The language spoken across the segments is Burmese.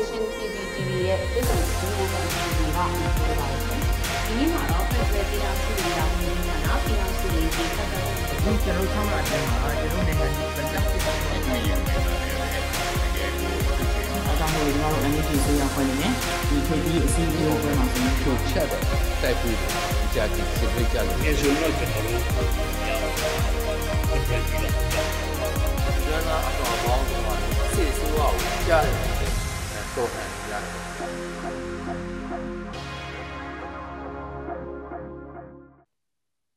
Nation CCTV ရဲ့ပြည်သူ့စီမံခန့်ခွဲမှုကအမှုဖြစ်ပါတယ်။ဒီနေ့မှာတော့ Federal တရားစီရင်တာဝန်ကြီးဌာနပြည်အောင်စုရေးစီဆက်တဲ့ဒီကျွန်တော်ဆောင်းလာတဲ့မှာကျွန်တော်နိုင်ငံကြီးပြန်တက်ဖြစ်တဲ့နိုင်ငံရေးအကြောင်းကိုကျွန်တော်တို့ NGO ဆိုရခွင့်နဲ့ဒီ KP အစည်းအဝေးကိုပြန်မှာဆိုရင်ချုပ်ချက်တော့တိုက်ပြီးကြာကြည့်စစ်ပေးကြလို့အဲဆိုတော့ကျွန်တော်တို့ရအောင်ပြန်ပြီးတော့ကျွမ်းသာအတော်ပေါင်းဆိုတာစစ်ဆိုးအောင်ကြားတယ် တော့တယ်ရတယ်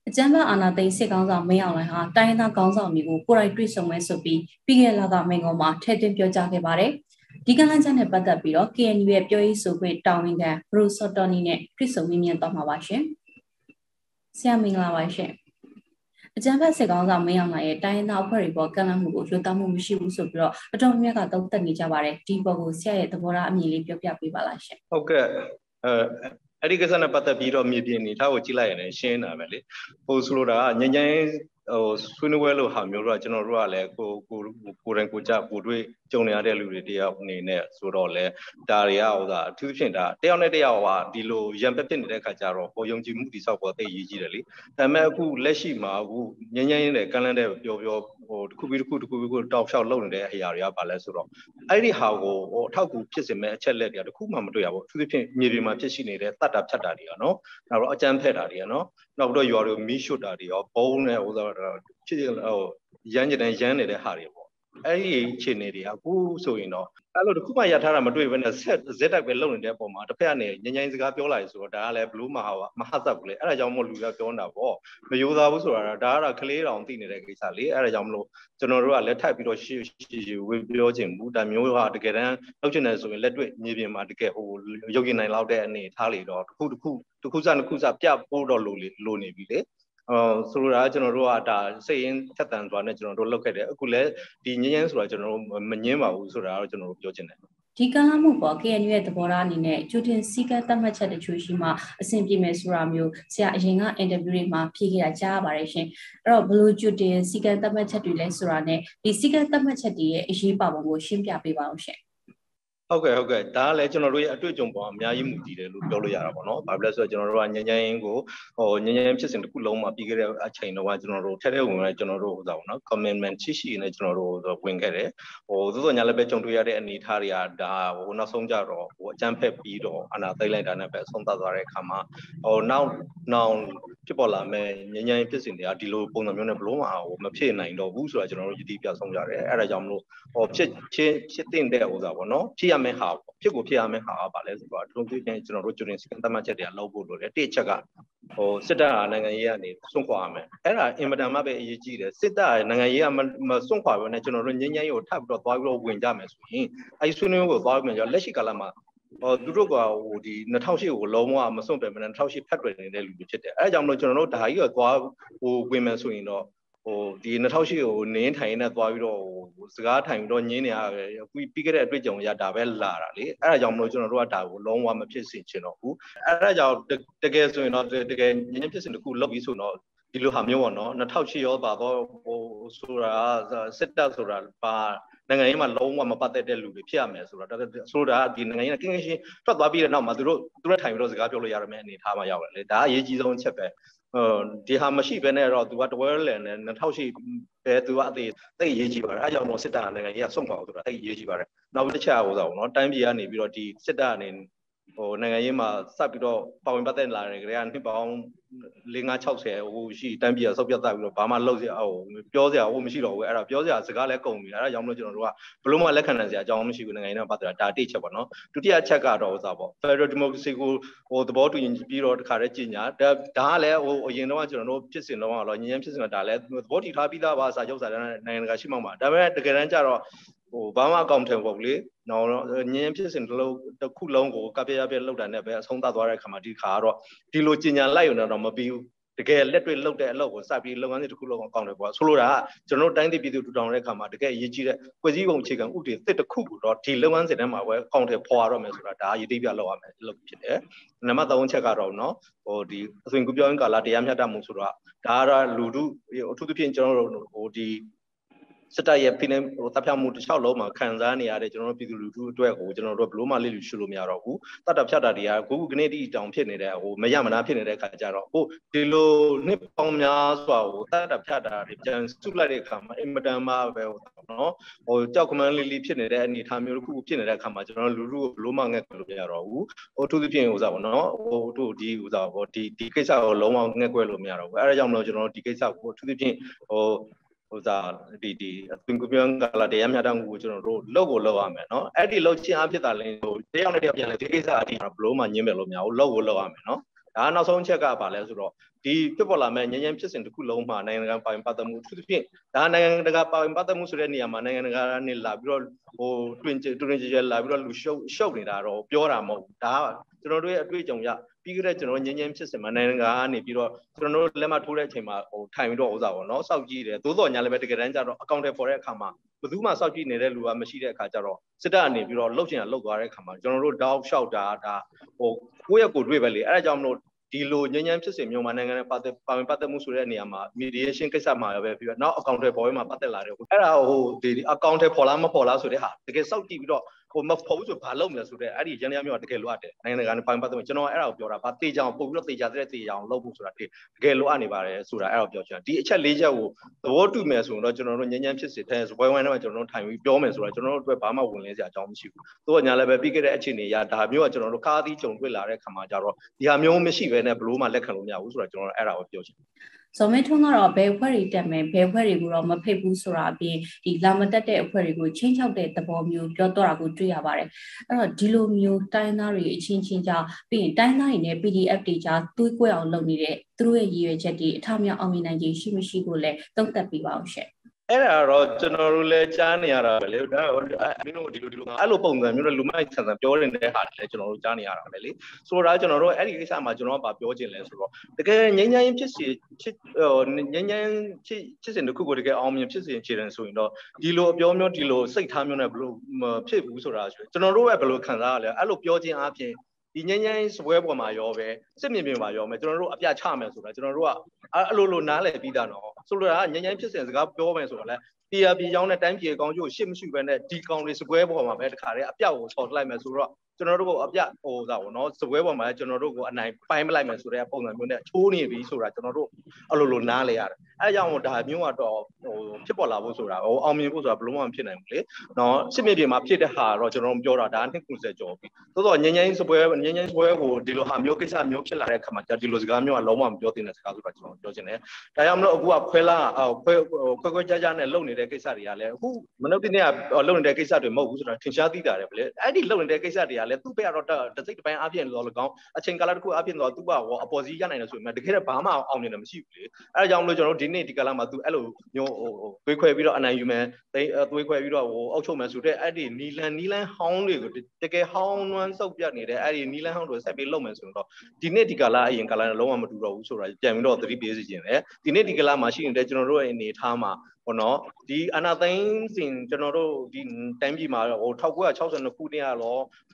အကြမ်းဖက်အာဏာသိမ်းစစ်ကောင်းဆောင်မင်းအောင်လှိုင်ဟာတိုင်းဒေသကောင်းဆောင်မျိုးကိုကိုယ်တိုင်တွေ့ဆုံမဲဆိုပြီးပြီးခဲ့တဲ့လကမိန်ကုံမှာထည့်သွင်းပြောကြားခဲ့ပါတယ်။ဒီကလန်းချက်နဲ့ပတ်သက်ပြီးတော့ KNU ရဲ့ပြောရေးဆိုခွင့်တာဝန်ခံဘရိုဆော့တော်နီနဲ့တွေ့ဆုံမြင်သွားမှာပါရှင်။ဆရာမင်္ဂလာပါရှင်။ အကြံဖက်စစ်ကောင်းဆောင်မင်းအောင်လှိုင်ရဲ့တိုင်းရင်းသားအဖွဲ့တွေပေါ်ကန့်လန့်မှုကိုရိုးသားမှုမရှိဘူးဆိုပြီးတော့အတော်များများကသုံးသပ်နေကြပါတယ်ဒီပေါ်ကိုဆရာရဲ့သဘောထားအမြင်လေးပြောပြပေးပါလားရှင်ဟုတ်ကဲ့အဲအဲ့ဒီကိစ္စနဲ့ပတ်သက်ပြီးတော့မြေပြင်နေထားကိုကြည့်လိုက်ရင်လည်းရှင်းတာပဲလေဟိုဆိုလိုတာကငញ្ញင်းဟိုဆွေးနွေးပွဲလို့ဟာမျိုးတော့ကျွန်တော်တို့ကလည်းကိုကိုကိုရင်ကိုကြကိုတွေ့ကြုံနေရတဲ့လူတွေတယောက်အနေနဲ့ဆိုတော့လေဒါတွေကဟိုသာအထူးသဖြင့်ဒါတယောက်နဲ့တယောက်ဟာဒီလိုရံပက်ဖြစ်နေတဲ့ခါကျတော့ပေါ်ယုံကြည်မှုတိဆောက်ပေါ်သိရေးကြီးတယ်လေဒါပေမဲ့အခုလက်ရှိမှာအခုငញ្ញင်းနဲ့ကန့်လန့်တဲ့ပြောပြောဟိုတစ်ခုပြီးတစ်ခုတစ်ခုပြီးတစ်ခုတောက်လျှောက်လုပ်နေတဲ့အရာတွေကပါလဲဆိုတော့အဲ့ဒီဟာကိုဟိုအထောက်အကူဖြစ်စေမဲ့အချက်လက်တွေကတစ်ခုမှမတွေ့ရဘူးအထူးသဖြင့်မြေပြင်မှာဖြစ်ရှိနေတဲ့တတ်တာဖြတ်တာတွေကနော်နောက်တော့အကြမ်းဖက်တာတွေကနော်နောက်တော့ရွာတွေမီးရှို့တာတွေရောဘုံနဲ့ဟိုဖြစ်ဟိုရမ်းကြတဲ့ရမ်းနေတဲ့ဟာတွေပေါ့အဲ့ဒီအခြေအနေတွေအခုဆိုရင်တော့အဲ့လိုတခုမှရထားတာမတွေ့ဘဲနဲ့ဆက်ဇက်တိုက်ပဲလုပ်နေတဲ့အပေါ်မှာတစ်ဖက်ကနေညဉ့်ညဉ့်စကားပြောလာရဆိုတော့ဒါကလည်းဘလူးမဟာမဟာသတ်ဘူးလေအဲ့ဒါကြောင့်မို့လူကပြောနေတာပေါ့မယိုးသားဘူးဆိုတာဒါကတော့ကလေးတောင်သိနေတဲ့ကိစ္စလေအဲ့ဒါကြောင့်မလို့ကျွန်တော်တို့ကလက်ထပ်ပြီးတော့ရှေ့ရှေ့ဝေပြောခြင်းဘူးဒါမျိုးကတကယ်တမ်းလုပ်ချင်တယ်ဆိုရင်လက်တွေ့မြေပြင်မှာတကယ်ဟိုရုပ်ရင်နိုင်လောက်တဲ့အနေထားလေတော့တစ်ခုတစ်ခုတစ်ခုစတစ်ခုစပြပို့တော့လို့လိုနေပြီလေ အော်ဆိုလိုတာကျွန်တော်တို့ကဒါစိတ်ရင်းထက်တန်စွာနဲ့ကျွန်တော်တို့လုပ်ခဲ့တယ်အခုလည်းဒီငင်းငင်းဆိုတာကျွန်တော်တို့မငင်းပါဘူးဆိုတာတော့ကျွန်တော်တို့ပြောချင်တယ်ဒီကလာမှုပေါ် KNU ရဲ့သဘောထားအနေနဲ့ကျူတင်စီကတ်သတ်မှတ်ချက်တချို့ရှိမှအဆင်ပြေမယ်ဆိုတာမျိုးဆရာအရင်ကအင်တာဗျူးတွေမှာဖြေခဲ့တာကြားရပါတယ်ရှင်အဲ့တော့ဘလို့ကျူတင်စီကတ်သတ်မှတ်ချက်တွေလဲဆိုတာနဲ့ဒီစီကတ်သတ်မှတ်ချက်တွေရဲ့အရေးပါပုံကိုရှင်းပြပေးပါအောင်ရှင် ဟုတ်ကဲ့ဟုတ်ကဲ့ဒါကလည်းကျွန်တော်တို့ရဲ့အတွေ့အကြုံပေါ်အများကြီးမူတည်တယ်လို့ပြောလို့ရတာပေါ့နော်။ဘာဖြစ်လဲဆိုတော့ကျွန်တော်တို့ကညဉ့်ညဉ့်ကိုဟိုညဉ့်ညဉ့်ဖြစ်စဉ်တစ်ခုလုံးမှာပြီးခဲ့တဲ့အချိန်တော့ကျွန်တော်တို့ထဲထဲဝင်လာကျွန်တော်တို့ဟိုသာပေါ့နော် commitment ရှိရှိနဲ့ကျွန်တော်တို့ဝင်ခဲ့တယ်။ဟိုသို့သောညာလည်းပဲကြုံတွေ့ရတဲ့အနေအထားတွေကဒါဟိုနောက်ဆုံးကြတော့ဟိုအကြမ်းဖက်ပြီးတော့အနာသိလိုက်တာနဲ့ပဲဆုံးသတ်သွားတဲ့အခါမှာဟိုနောက်နောက်ဖြစ်ပေါ်လာမဲ့ညဉ့်ညဉ့်ဖြစ်စဉ်တွေကဒီလိုပုံစံမျိုးနဲ့ဘလို့မှဟိုမဖြစ်နိုင်တော့ဘူးဆိုတာကျွန်တော်တို့ယတိပြဆုံးကြတယ်။အဲဒါကြောင့်မလို့ဟိုဖြစ်ဖြစ်ဖြစ်တဲ့ဟိုသာပေါ့နော်ဖြစ်ရမယ့်ဟာဖြစ်ကိုဖြစ်ရမယ့်ဟာကပါလဲဆိုတော့တုံးပြင်းကျွန်တော်တို့ကျွတင်စကန်သတ်မှတ်ချက်တွေကလောက်ဖို့လိုတယ်တစ်ချက်ကဟိုစစ်တပ်ဟာနိုင်ငံရေးကနေစွန့်ခွာရမယ်အဲ့ဒါအင်မတန်မှပဲအရေးကြီးတယ်စစ်တပ်နိုင်ငံရေးကမစွန့်ခွာဘဲနဲ့ကျွန်တော်တို့ငင်းငင်းကိုထပ်ပြီးတော့သွားပြီးတော့ဝင်ကြမယ်ဆိုရင်အဲဒီဆွေးနွေးမှုကိုသွားပြီးတော့လက်ရှိကာလမှာဟိုသူတို့ကဟိုဒီ2008ကိုလုံးဝမစွန့်ပယ်မနဲ့2008ဖက်တွယ်နေတဲ့လူတွေဖြစ်တယ်အဲအကြောင်းမလို့ကျွန်တော်တို့ဒါကြီးကသွားဟိုဝင်မယ်ဆိုရင်တော့ ဟိုဒီ2008ကိုနင်းထိုင်နေသွားပြီးတော့ဟိုစကားထိုင်ပြီးတော့ညင်းနေရတယ်အခုပြီးခဲ့တဲ့အတွေ့အကြုံရဒါပဲလာတာလေအဲ့ဒါကြောင့်မလို့ကျွန်တော်တို့ကဒါကိုလုံးဝမဖြစ်စေချင်တော့ဘူးအဲ့ဒါကြောင့်တကယ်ဆိုရင်တော့တကယ်ညင်းဖြစ်စဉ်တစ်ခုလုပ်ပြီးဆိုတော့ဒီလိုဟာမျိုးပေါ့နော်2008ရောပါတော့ဟိုဆိုတာစစ်တပ်ဆိုတာပါ နိုင်ငံရေးမှာလုံးဝမပတ်သက်တဲ့လူတွေဖြစ်ရမယ်ဆိုတော့ဆိုတာဒီနိုင်ငံရေးကကင်းကင်းရှင်းထွက်သွားပြီးတဲ့နောက်မှာသူတို့သူတို့ထိုင်ပြီးတော့စကားပြောလို့ရရမယ့်အနေအထားမှာရောက်တယ်လေဒါအရေးကြီးဆုံးအချက်ပဲဟိုဒီဟာမရှိဘဲနဲ့တော့ तू ကတဝဲလန်နဲ့2008ပဲ तू ကအသေးသိရေးကြည့်ပါတယ်အဲကြောင့်မို့စစ်တပ်နိုင်ငံကြီးကဆုံးပါအောင်ဆိုတာသိရေးကြည့်ပါတယ်နောက်တစ်ချက်ဟိုဆိုတော့နော်တိုင်းပြည်ကနေပြီးတော့ဒီစစ်တပ်အနေဟိုနိုင်ငံရေးမှာစပ်ပြီးတော့ပါဝင်ပတ်သက်လာတယ်ကြတဲ့နှစ်ပေါင်း 560ဟိုရှိတန်းပြည်ဆောက်ပြတ်ပြီးတော့ဘာမှလုပ်စရာဟိုပြောစရာဟိုမရှိတော့ဘူးအဲ့ဒါပြောစရာစကားလည်းကုန်ပြီအဲ့ဒါကြောင့်မလို့ကျွန်တော်တို့ကဘလို့မှလက်ခံနိုင်စရာအကြောင်းမရှိဘူးနိုင်ငံရေးနဲ့ပတ်သက်တာဒါတိချက်ပေါ့နော်ဒုတိယချက်ကတော့ဥစားပေါ့ Federal Democracy ကိုဟိုသဘောတူရင်ပြီးတော့တခါတည်းကြီးညာဒါဒါကလည်းဟိုအရင်တော့ကျွန်တော်တို့ဖြစ်စဉ်တော့ကတော့ညဉ့်ညဉ့်ဖြစ်စဉ်ကဒါလည်းသဘောတူထားပြီးသားပါစာချုပ်စာတမ်းနိုင်ငံတကာရှိမှမှာဒါပေမဲ့တကယ်တမ်းကျတော့ ဟိုဘာမှအကောင့်ထဲပေါ့လေနော်ညင်ဖြစ်စဉ်တစ်လုံးတစ်ခုလုံးကိုကပြရပြလောက်တာနဲ့ပဲအဆုံးသတ်သွားတဲ့ခါမှာဒီခါကတော့ဒီလိုကြင်ညာလိုက်ရုံတော့မပြီးဘူးတကယ်လက်တွေ့လုပ်တဲ့အလုပ်ကိုစပြီးလုပ်ငန်းစဉ်တစ်ခုလုံးအကောင့်ထဲပေါ့ဆိုလိုတာကကျွန်တော်တို့တိုင်းပြည်ပြည်သူထူထောင်တဲ့ခါမှာတကယ်အရေးကြီးတဲ့ဖွဲ့စည်းပုံအခြေခံဥပဒေတစ်တစ်ခုကိုတော့ဒီလုပ်ငန်းစဉ်ထဲမှာပဲအကောင့်ထဲပေါ်ရတော့မယ်ဆိုတာဒါရည်တည်ပြလောက်ရမယ်လုပ်ဖြစ်တယ်နံပါတ်3ချက်ကတော့နော်ဟိုဒီအသွင်ကူပြောင်းကာလတရားမျှတမှုဆိုတော့ဒါကတော့လူထုအထူးသဖြင့်ကျွန်တော်တို့ဟိုဒီ စစ်တပ်ရဲ့ဖိနှိပ်ဟိုတပ်ဖြတ်မှုတစ်လျှောက်လုံးမှာခံစားနေရတဲ့ကျွန်တော်တို့ပြည်သူလူထုအတွက်ကိုကျွန်တော်တို့ဘလို့မှလိလူရှုလို့မရတော့ဘူးတတ်တာဖြတ်တာတွေကခုခုကနေတိတောင်ဖြစ်နေတဲ့ဟိုမရမနာဖြစ်နေတဲ့အခါကျတော့ဟိုဒီလိုနှစ်ပေါင်းများစွာဟိုတတ်တာဖြတ်တာတွေပြန်စုလိုက်တဲ့အခါမှာအင်မတန်မှပဲဟိုနော်ဟိုကြောက်ကမန်းလေးလေးဖြစ်နေတဲ့အနေအထားမျိုးတစ်ခုဖြစ်နေတဲ့အခါမှာကျွန်တော်တို့လူထုကိုဘလို့မှငဲ့လို့မရတော့ဘူးဟိုသူသဖြင့်ဟိုစားပေါ့နော်ဟိုတို့ဒီဟိုစားပေါ့ဒီဒီကိစ္စကိုလုံးဝငဲ့ကွယ်လို့မရတော့ဘူးအဲဒါကြောင့်မလို့ကျွန်တော်တို့ဒီကိစ္စကိုသူသဖြင့်ဟို ဟိုစားဒီဒီသူကွန်ပျူတာကလာတရားမျှတမှုကိုကျွန်တော်တို့လောက်ကိုလောက်ရမယ်နော်အဲ့ဒီလောက်ချင်းအဖြစ်တာလင်းဟိုတယောက်နဲ့တယောက်ပြန်လဲဒီကိစ္စအတိဘလို့မှညင်းမယ်လို့မရဘူးလောက်ကိုလောက်ရမယ်နော်ဒါကနောက်ဆုံးချက်ကပါလဲဆိုတော့ ဒီဖြစ်ပေါ်လာမဲ့ငြင်းငြင်းဖြစ်စဉ်တစ်ခုလုံးမှာနိုင်ငံတကာပိုင်ပတ်သက်မှုအထူးသဖြင့်ဒါနိုင်ငံတကာပိုင်ပတ်သက်မှုဆိုတဲ့နေရာမှာနိုင်ငံတကာနဲ့လာပြီးတော့ဟိုတွင်တွင်ကြဲလာပြီးတော့လူရှုပ်ရှုပ်နေတာတော့ပြောတာမဟုတ်ဘူးဒါကျွန်တော်တို့ရဲ့အတွေ့အကြုံရပြီးခဲ့တဲ့ကျွန်တော်ငင်းငင်းဖြစ်စင်မှာနိုင်ငံကနေပြီးတော့ကျွန်တော်တို့လက်မထိုးတဲ့အချိန်မှာဟိုထိုင်ပြီးတော့ဥစားပေါ့နော်စောက်ကြည့်တယ်သို့တော်ညာလည်းပဲတကယ်တမ်းကျတော့ account ထဲပေါ်တဲ့အခါမှာဘယ်သူမှစောက်ကြည့်နေတဲ့လူကမရှိတဲ့အခါကျတော့စစ်တပ်အနေပြီးတော့လှုပ်ချင်တာလှုပ်သွားတဲ့အခါမှာကျွန်တော်တို့ down ရှောက်တာဒါဟိုကိုယ့်ရဲ့ကိုယ်တွေ့ပဲလေအဲ့ဒါကြောင့်မလို့ ဒီလိုငញ្ញမ်းဖြစ်စဉ်မျိုးမှာနိုင်ငံနဲ့ပတ်သက်ပါဝင်ပတ်သက်မှုဆိုတဲ့နေရာမှာ mediation ကိစ္စမှာပဲပြီးတော့နောက် account တွေပေါ်မှာပတ်သက်လာတယ်အဲ့ဒါဟိုဒီ account တွေပေါ်လာမပေါ်လာဆိုတဲ့ဟာတကယ်စောက်ကြည့်ပြီးတော့ ဟိုမဖို့ဘူးဆိုဘာလုပ်မလဲဆိုတော့အဲ့ဒီရန်ရမျိုးကတကယ်လိုအပ်တယ်နိုင်ငံတကာနဲ့ပိုင်ပတ်သက်မှုကျွန်တော်အဲ့ဒါကိုပြောတာဗာတေချောင်ပို့ပြီးတော့တေချာတဲ့တေချောင်လုပ်ဖို့ဆိုတာတကယ်လိုအပ်နေပါတယ်ဆိုတာအဲ့ဒါကိုပြောချင်ဒီအချက်၄ချက်ကိုသဘောတူမယ်ဆိုတော့ကျွန်တော်တို့ညဉ့်ညမ်းဖြစ်စေတဲ့ဝိုင်းဝိုင်းနဲ့ကျွန်တော်တို့ထိုင်ပြီးပြောမယ်ဆိုတော့ကျွန်တော်တို့အတွက်ဘာမှဝင်လင်းစရာအကြောင်းမရှိဘူး။သူကညာလည်းပဲပြီးခဲ့တဲ့အခြေအနေအရဒါမျိုးကကျွန်တော်တို့ကားသီးကြုံတွေ့လာတဲ့ခါမှာကြတော့ဒီဟာမျိုးမရှိဘဲနဲ့ဘလို့မှလက်ခံလို့မရဘူးဆိုတော့ကျွန်တော်တို့အဲ့ဒါကိုပြောချင်တယ် ဇော်မင်းထွန်းကတော့ဘယ်အဖွဲ့တွေတက်မယ်ဘယ်အဖွဲ့တွေကိုတော့မဖိတ်ဘူးဆိုတာအပြင်ဒီလာမတက်တဲ့အဖွဲ့တွေကိုချင်းချောက်တဲ့သဘောမျိုးပြောတော့တာကိုတွေ့ရပါတယ်အဲ့တော့ဒီလိုမျိုးတိုင်းသားတွေအချင်းချင်းကြားပြီးရင်တိုင်းသားတွေနဲ့ PDF တွေကြားတွေးကွက်အောင်လုပ်နေတဲ့သူတို့ရဲ့ရည်ရွယ်ချက်တွေအထမြောက်အောင်မြင်နိုင်ခြင်းရှိမရှိကိုလည်းသုံးသပ်ပြပါအောင်ရှင့် အဲ့ဒါတော့ကျွန်တော်တို့လည်းကြားနေရတာပဲလေဒါမင်းတို့ဒီလိုဒီလိုအဲ့လိုပုံစံမျိုးနဲ့လူမိုက်ဆန်ဆန်ပြောနေတဲ့ဟာလည်းကျွန်တော်တို့ကြားနေရတာပဲလေဆိုတော့ကျွန်တော်တို့အဲ့ဒီကိစ္စမှာကျွန်တော်ကပြောချင်လဲဆိုတော့တကယ်ငြိမ်းချမ်းရေးဖြစ်စီဖြစ်ဟိုငြိမ်းချမ်းဖြစ်ဖြစ်စဉ်တစ်ခုကိုတကယ်အောင်မြင်ဖြစ်စီခြေတန်းဆိုရင်တော့ဒီလိုအပြောမျိုးဒီလိုစိတ်ထားမျိုးနဲ့ဘလို့ဖြစ်ဘူးဆိုတာဆိုကျွန်တော်တို့ကဘယ်လိုခံစားရလဲအဲ့လိုပြောခြင်းအပြင် ဒီငញ្ញမ်းစပွဲပေါ်မှာရောပဲစစ်မြင်မြင်မှာရောမယ်ကျွန်တော်တို့အပြချမယ်ဆိုတာကျွန်တော်တို့ကအဲ့လိုလိုနားလည်ပြီးသားနော်ဆိုလိုတာကငញ្ញမ်းဖြစ်စဉ်စကားပြောမယ်ဆိုတော့လဲ တရားပြည်ကြောင်းနဲ့တိုင်းပြည်ကောင်းကျိုးရှစ်မရှိပဲနဲ့ဒီကောင်တွေစပွဲပေါ်မှာပဲတခါတည်းအပြောက်ကိုဆော်လိုက်မယ်ဆိုတော့ကျွန်တော်တို့ကိုအပြဟိုသာပေါ့နော်စပွဲပေါ်မှာကျွန်တော်တို့ကိုအနိုင်ပိုင်းမလိုက်မယ်ဆိုတဲ့ပုံစံမျိုးနဲ့ချိုးနေပြီဆိုတာကျွန်တော်တို့အဲ့လိုလိုနားလေရတယ်အဲကြောင့်ဒါမျိုးကတော့ဟိုဖြစ်ပေါ်လာဖို့ဆိုတာဟိုအောင်မြင်ဖို့ဆိုတာဘလို့မှမဖြစ်နိုင်ဘူးလေနော်စစ်မြေပြင်မှာဖြစ်တဲ့ဟာတော့ကျွန်တော်ပြောတာဒါနှစ်90ကျော်ပြီသို့တော့ငញ្ញင်းစပွဲငញ្ញင်းစပွဲကိုဒီလိုဟာမျိုးကိစ္စမျိုးဖြစ်လာတဲ့အခါမှာဒီလိုစကားမျိုးကလုံးဝမပြောသင့်တဲ့စကားဆိုတာကျွန်တော်ပြောချင်တယ်ဒါကြောင့်မလို့အခုကခွဲလာခွဲခွဲခွဲကြကြနဲ့လုပ်နေတဲ့ ့ကိစ္စတွေကလည်းအခုမနုဿနေ့ကလုပ်နေတဲ့ကိစ္စတွေမဟုတ်ဘူးဆိုတာထင်ရှားသိတာတယ်ဗလေအဲ့ဒီလုပ်နေတဲ့ကိစ္စတွေကလည်းသူ့ဘက်ကတော့တစိတ်တစ်ပိုင်းအပြည့်လို့လည်းကောင်းအချိန်ကာလတစ်ခုအပြည့်တော့သူ့ဘရောအပေါ်စီးရနိုင်တယ်ဆိုရင်တကယ်တော့ဘာမှအောင်မြင်တယ်မရှိဘူးလေအဲဒါကြောင့်မလို့ကျွန်တော်တို့ဒီနေ့ဒီကာလမှာသူအဲ့လိုမျိုးဟိုသွေးခွဲပြီးတော့အနိုင်ယူမယ်သွေးခွဲပြီးတော့ဟိုအောက်ချုပ်မယ်ဆိုတဲ့အဲ့ဒီနီလန်နီလန်ဟောင်းတွေကိုတကယ်ဟောင်းနွမ်းစုပ်ပြတ်နေတဲ့အဲ့ဒီနီလန်ဟောင်းတွေဆက်ပြီးလုပ်မယ်ဆိုတော့ဒီနေ့ဒီကာလအရင်ကာလနဲ့လုံးဝမတူတော့ဘူးဆိုတာပြန်ပြီးတော့သတိပေးစီခြင်းလေဒီနေ့ဒီကာလမှာရှိနေတဲ့ကျွန်တော်တို့ရဲ့အနေအထားမှာဟောနော်ဒီအာနာသိန်းစဉ်ကျွန်တော်တို့ဒီတိုင်းပြည်မှာဟို1962ခုနှစ်ကရော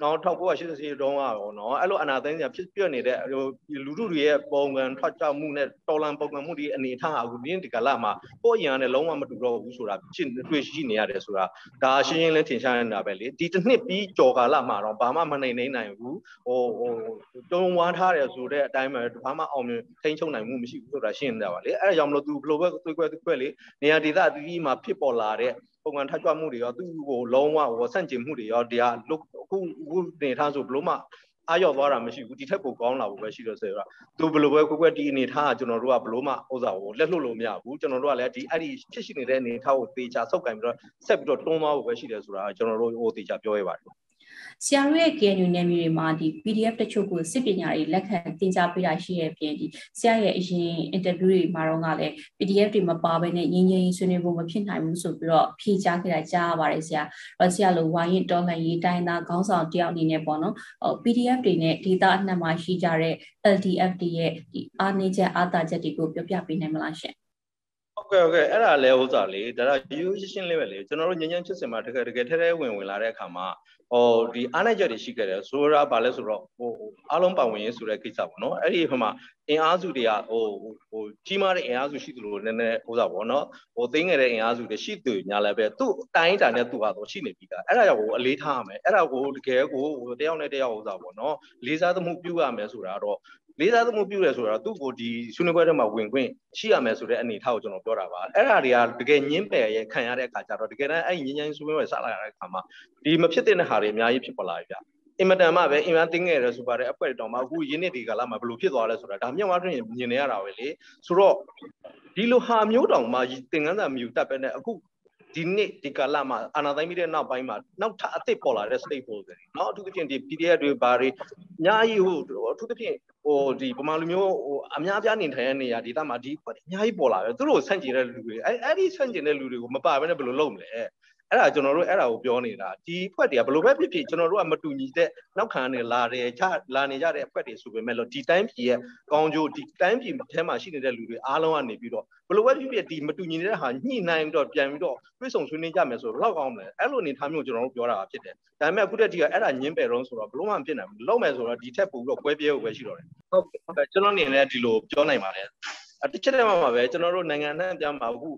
နောက်1980တုန်းကရောနော်အဲ့လိုအာနာသိန်းစဉ်ဖြစ်ပြနေတဲ့ဟိုလူထုတွေရဲ့ပုံကံထွက်ကြမှုနဲ့တော်လန်ပုံကံမှုဒီအနေထားအခုဒီဒီကလာမှာကိုယ့်အရင်ကလည်းလုံးဝမတူတော့ဘူးဆိုတာရှင်းတွေ့ရှိနေရတယ်ဆိုတာဒါရှင်းရှင်းလင်းထင်ရှားနေတာပဲလေဒီတစ်နှစ်ပြီးကြော်ကာလမှာတော့ဘာမှမနိုင်နိုင်နိုင်ဘူးဟိုဟိုတုံးဝါးထားတယ်ဆိုတဲ့အတိုင်းပဲဘာမှအောင်မြင်ထိန်းချုပ်နိုင်မှုမရှိဘူးဆိုတာရှင်းနေတာပါလေအဲ့ဒါကြောင့်မလို့သူဘလိုပဲသွေးခွဲသွေးခွဲလေနေရာဒေသအသီးသီးမှာဖြစ်ပေါ်လာတဲ့ပုံမှန်ထကြွမှုတွေရောသူ့ကိုလုံးဝဟောဆန့်ကျင်မှုတွေရောတရားအခုအခုနေထားဆိုဘလို့မှအာရောက်သွားတာမရှိဘူးဒီထက်ပိုကောင်းလာဖို့ပဲရှိလို့ဆိုတော့သူဘယ်လိုပဲကွက်ကွက်ဒီအနေထားကကျွန်တော်တို့ကဘလို့မှဥစ္စာကိုလက်လွတ်လို့မရဘူးကျွန်တော်တို့ကလည်းဒီအဲ့ဒီဖြစ်ရှိနေတဲ့အနေထားကိုသေချာဆုပ်ကင်ပြီးတော့ဆက်ပြီးတော့တွန်းသွားဖို့ပဲရှိတယ်ဆိုတာကျွန်တော်တို့ဟိုသေချာပြောရပါတယ် ဆရာတို့ရဲ့ KNU နယ်မြေတွေမှာဒီ PDF တချို့ကိုစစ်ပညာတွေလက်ခံသင်ကြားပေးတာရှိရဲ့ပြင်ဒီဆရာရဲ့အရင် interview တွေမှာတော့ကလည်း PDF တွေမပါဘဲနဲ့ငင်းငင်းဆွေးနွေးဖို့မဖြစ်နိုင်ဘူးဆိုပြီးတော့ဖြေကြားခဲ့တာကြားရပါတယ်ဆရာ။တော့ဆရာလိုဝိုင်းရင်တော်လှန်ရေးတိုင်းသားခေါင်းဆောင်တယောက်အနေနဲ့ပေါ့နော်။ PDF တွေနဲ့ဒေတာအနှံ့မှာရှိကြတဲ့ LDF တွေရဲ့ဒီအားနည်းချက်အားသာချက်တွေကိုပြောပြပေးနိုင်မလားရှင်။ ကဲ့ဟုတ်ကဲ့အဲ့ဒါလဲဥစ္စာလေဒါကရိုးရှင်းရှင်းလေးပဲလေကျွန်တော်တို့ညဉ့်ညဉ့်ဖြစ်စင်မှာတကယ်တကယ်ထဲထဲဝင်ဝင်လာတဲ့အခါမှာဟိုဒီအားနိုင်ချက်တွေရှိခဲ့တယ်ဆိုတာဘာလဲဆိုတော့ဟိုအားလုံးပါဝင်ရေးဆိုတဲ့ကိစ္စပေါ့နော်အဲ့ဒီဟိုမှာအင်အားစုတွေကဟိုဟိုကြီးမားတဲ့အင်အားစုရှိသလိုနည်းနည်းဥစ္စာပေါ့နော်ဟိုသိငယ်တဲ့အင်အားစုတွေရှိသူညာလည်းပဲသူ့တိုင်းတာနဲ့သူ့ဟာတော့ရှိနေပြီသားအဲ့ဒါကြောင့်ဟိုအလေးထားရမယ်အဲ့ဒါကိုတကယ်ကိုဟိုတယောက်နဲ့တယောက်ဥစ္စာပေါ့နော်လေးစားသမှုပြုရမယ်ဆိုတာတော့ လေးစားသမှုပြုရဲဆိုတော့သူ့ကိုဒီဆွေးနွေးပွဲထဲမှာဝင်ခွင့်ရှိရမယ်ဆိုတဲ့အနေအထားကိုကျွန်တော်ပြောတာပါအဲ့ဒါတွေကတကယ်ညင်းပယ်ရဲ့ခံရတဲ့အခါကျတော့တကယ်တမ်းအဲ့ညင်းညင်းဆွေးနွေးပွဲစလာရတဲ့အခါမှာဒီမဖြစ်တဲ့ဟာတွေအများကြီးဖြစ်ပေါ်လာပြီဗျအင်မတန်မှပဲအင်မတင်းငယ်ရဆိုပါတဲ့အဖွဲ့တောင်မှအခုရင်းနှစ်ဒီကလာမှာဘယ်လိုဖြစ်သွားလဲဆိုတာဒါမြတ်ဝါတွင်မြင်နေရတာပဲလေဆိုတော့ဒီလိုဟာမျိုးတောင်မှသင်္ကန်းစာမြူတက်ပဲနဲ့အခု ဒီနေ့ဒီကာလမှာအာနာသိမ့်ပြီးတဲ့နောက်ပိုင်းမှာနောက်ထပ်အသစ်ပေါ်လာတဲ့ stakeholder တွေเนาะအထူးသဖြင့်ဒီ PDF တွေဘာတွေအများကြီးဟိုအထူးသဖြင့်ဟိုဒီပမာလူမျိုးဟိုအများပြားနေထိုင်တဲ့နေရာဒေသမှာဒီအများကြီးပေါ်လာတယ်သူတို့ဆန့်ကျင်တဲ့လူတွေအဲအဲ့ဒီဆန့်ကျင်တဲ့လူတွေကိုမပါဘဲနဲ့ဘယ်လိုလုပ်မလဲ အဲ့ဒါကျွန်တော်တို့အဲ့ဒါကိုပြောနေတာဒီအဖွဲ့တွေကဘယ်လိုပဲဖြစ်ဖြစ်ကျွန်တော်တို့ကမတူညီတဲ့နောက်ခံနေလာတယ်ချလာနေကြတဲ့အဖွဲ့တွေဆိုပေမဲ့လို့ဒီတိုင်းပြည်ရဲ့ကောင်းကျိုးဒီတိုင်းပြည်ထဲမှာရှိနေတဲ့လူတွေအားလုံးကနေပြီးတော့ဘယ်လိုပဲဖြစ်ဖြစ်ဒီမတူညီတဲ့ဟာညှိနှိုင်းပြီးတော့ပြန်ပြီးတော့တွေးဆုံဆွေးနွေးကြမယ်ဆိုတော့လောက်ကောင်းတယ်အဲ့လိုအနေထားမျိုးကျွန်တော်တို့ပြောတာဖြစ်တယ်ဒါပေမဲ့အခုတည်းကအဲ့ဒါညင်းပယ်တော့ဆိုတော့ဘလို့မှမဖြစ်နိုင်ဘူးလုံးမယ်ဆိုတော့ဒီထက်ပိုပြီးတော့ကွဲပြဲဖို့ပဲရှိတော့တယ်ဟုတ်ကဲ့ကျွန်တော်အနေနဲ့ဒီလိုပြောနိုင်ပါတယ်အတစ်ချက်တည်းမှာပဲကျွန်တော်တို့နိုင်ငံနဲ့ပြန်မှာအခု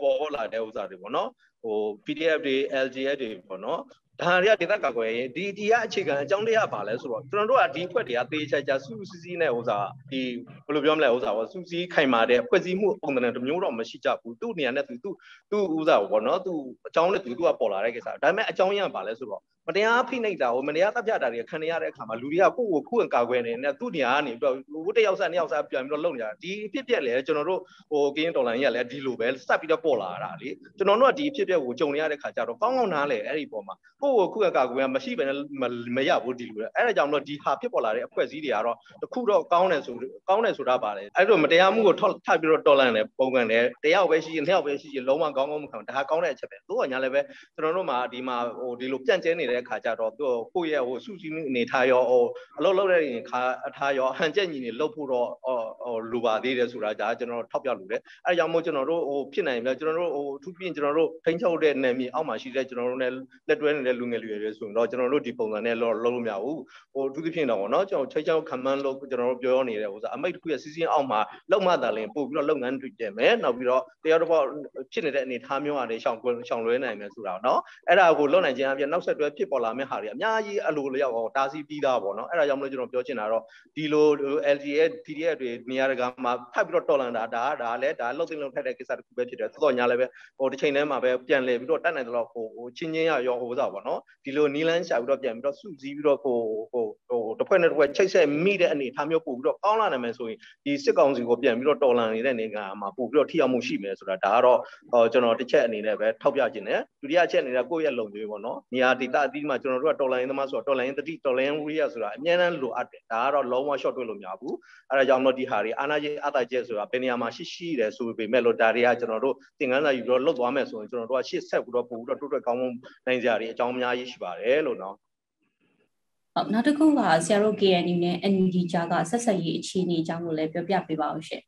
ပေါ်လာတဲ့ဥစ္စာတွေပေါ့နော်ဟို PDF တွေ LGF တွေပေါ့နော်ဒါတွေကဒေသကာကွယ်ရေးဒီဒီကအခြေခံအကြောင်းတရားပါလဲဆိုတော့ကျွန်တော်တို့ကဒီဖွဲ့တွေကတေးချာချာစူးစီးစီးနဲ့ဥစားဒီဘယ်လိုပြောမလဲဥစားပေါ့စူးစီးခိုင်မာတဲ့ဖွဲ့စည်းမှုပုံစံတစ်မျိုးတော့မရှိကြဘူးသူ့နေရာနဲ့သူသူသူ့ဥစားပေါ့နော်သူအကြောင်းနဲ့သူသူကပေါ်လာတဲ့ကိစ္စဒါပေမဲ့အကြောင်းရင်းကပါလဲဆိုတော့ မတရားဖိနှိပ်တာဟိုမတရားတပ်ဖြတ်တာတွေခံရတဲ့အခါမှာလူတွေကကိုယ့်ကိုခုခံကာကွယ်နေတယ်သူ့နေရာကနေပြီးတော့ဟိုတယောက်ဆက်နှစ်ယောက်ဆက်ပြန်ပြီးတော့လုံနေကြတာဒီအဖြစ်ပြက်လေကျွန်တော်တို့ဟိုကင်းဒေါ်လာကြီးကလည်းဒီလိုပဲစပ်ပြီးတော့ပေါ်လာတာလေကျွန်တော်တို့ကဒီအဖြစ်ပြက်ကိုကြုံရတဲ့ခါကျတော့ကောင်းကောင်းနားလေအဲ့ဒီပေါ်မှာကိုယ့်ကိုခုခံကာကွယ်မရှိဘဲနဲ့မရဘူးဒီလိုလေအဲ့ဒါကြောင့်မလို့ဒီဟာဖြစ်ပေါ်လာတဲ့အဖွဲ့အစည်းတွေကတော့တခုတော့ကောင်းတယ်ဆိုကောင်းတယ်ဆိုတာပါလေအဲ့လိုမတရားမှုကိုထောက်ထပ်ပြီးတော့တော်လန့်တယ်ပုံကန်တယ်တယောက်ပဲရှိရင်နှစ်ယောက်ပဲရှိရင်လုံးဝကောင်းကောင်းမခံဒါဟာကောင်းတဲ့အချက်ပဲတို့ကညာလည်းပဲကျွန်တော်တို့မှာဒီမှာဟိုဒီလိုပြန့်ကျဲနေတဲခါကျတော့သူကိုယ့်ရဲ့ဟိုစုစည်းအနေထားရောဟိုအလုပ်လုပ်တဲ့ရင်ခါအထားရောဟန်ချက်ညီနေလုပ်ဖို့တော့ဟိုလိုပါသေးတယ်ဆိုတာဒါကျွန်တော်ထောက်ပြလို့တယ်အဲကြောင့်မို့ကျွန်တော်တို့ဟိုဖြစ်နိုင်ပြီကျွန်တော်တို့ဟိုအထူးဖြင့်ကျွန်တော်တို့ထိန်းချုပ်တဲ့နယ်မြေအောက်မှာရှိတဲ့ကျွန်တော်တို့ ਨੇ လက်တွဲနေတဲ့လူငယ်လူရွယ်တွေဆိုရင်တော့ကျွန်တော်တို့ဒီပုံစံနဲ့လုပ်လို့မရဘူးဟိုအထူးသဖြင့်တော့ဗောနော်ကျွန်တော်ချိတ်ချောက်ခံမှန်းလို့ကျွန်တော်တို့ပြောနေတဲ့ဟိုဆိုအမိတ်တစ်ခုရဲ့စီစဉ်အောက်မှာလောက်မှသာလင်ပို့ပြီးတော့လုပ်ငန်းတွေပြင်မယ်နောက်ပြီးတော့တရားတော်ဖြစ်နေတဲ့အနေအထားမျိုးအားတွေရှောင်ရှောင်လွဲနိုင်မယ်ဆိုတာเนาะအဲ့ဒါကိုလုပ်နိုင်ခြင်းအပြင်နောက်ဆက်တွဲဖြစ် ပေါ်လာမယ့်ဟာတွေအများကြီးအလိုလျောက်တားဆီးပြီးသားပေါ့နော်အဲ့ဒါကြောင့်မလို့ကျွန်တော်ပြောချင်တာတော့ဒီလို LGA PDF တွေနေရာတကာမှာဖတ်ပြီးတော့တော်လန်တာဒါကဒါလည်းဒါလှုပ်သိမ်းလှုပ်ထိုက်တဲ့ကိစ္စတစ်ခုပဲဖြစ်တယ်တော်တော်ညာလည်းပဲဟိုတစ်ချိန်တည်းမှာပဲပြန်လည်ပြီးတော့တတ်နိုင်တော့ဟိုဟိုချင်းချင်းရရောဟိုစားပေါ့နော်ဒီလိုနီလန်းရှာပြီးတော့ပြန်ပြီးတော့စုစည်းပြီးတော့ဟိုဟိုဟိုတစ်ဖွဲ့နဲ့တစ်ဖွဲ့ချိတ်ဆက်မိတဲ့အနေထားမျိုးပို့ပြီးတော့ကောင်းလာနိုင်မယ်ဆိုရင်ဒီစစ်ကောင်စီကိုပြန်ပြီးတော့တော်လန်နေတဲ့နေကမှာပို့ပြီးတော့ထိရောက်မှုရှိမယ်ဆိုတာဒါကတော့ဟိုကျွန်တော်တစ်ချက်အနေနဲ့ပဲထောက်ပြခြင်းတယ်ဒုတိယချက်အနေနဲ့ကိုယ့်ရဲ့လုံခြုံရေးပေါ့နော်နေရာဒေသအသီးမှာကျွန်တော်တို့ကတော်လန်ရေးသမားဆိုတော့တော်လန်ရေးတတိတော်လန်ရေးရဆိုတာအများနဲ့လိုအပ်တယ်ဒါကတော့လုံးဝ short တွေ့လို့မရဘူးအဲဒါကြောင့်မလို့ဒီဟာတွေအာနာကြီးအတာကျက်ဆိုတာဘယ်နေရာမှာရှိရှိတယ်ဆိုပေမဲ့လို့ဒါတွေကကျွန်တော်တို့သင်ခန်းစာယူပြီးတော့လွတ်သွားမယ်ဆိုရင်ကျွန်တော်တို့ကရှေ့ဆက်ပြီးတော့ပို့ပြီးတော့တိုးတက်ကောင်းနိုင်ကြရတဲ့အကြောင်းအများကြီးရှိပါတယ်လို့နော်ဟုတ်နောက်တစ်ခုကဆရာတို့ KNU နဲ့ NUG ကြားကဆက်ဆက်ရေးအခြေအနေအကြောင်းကိုလည်းပြောပြပေးပါဦးရှင်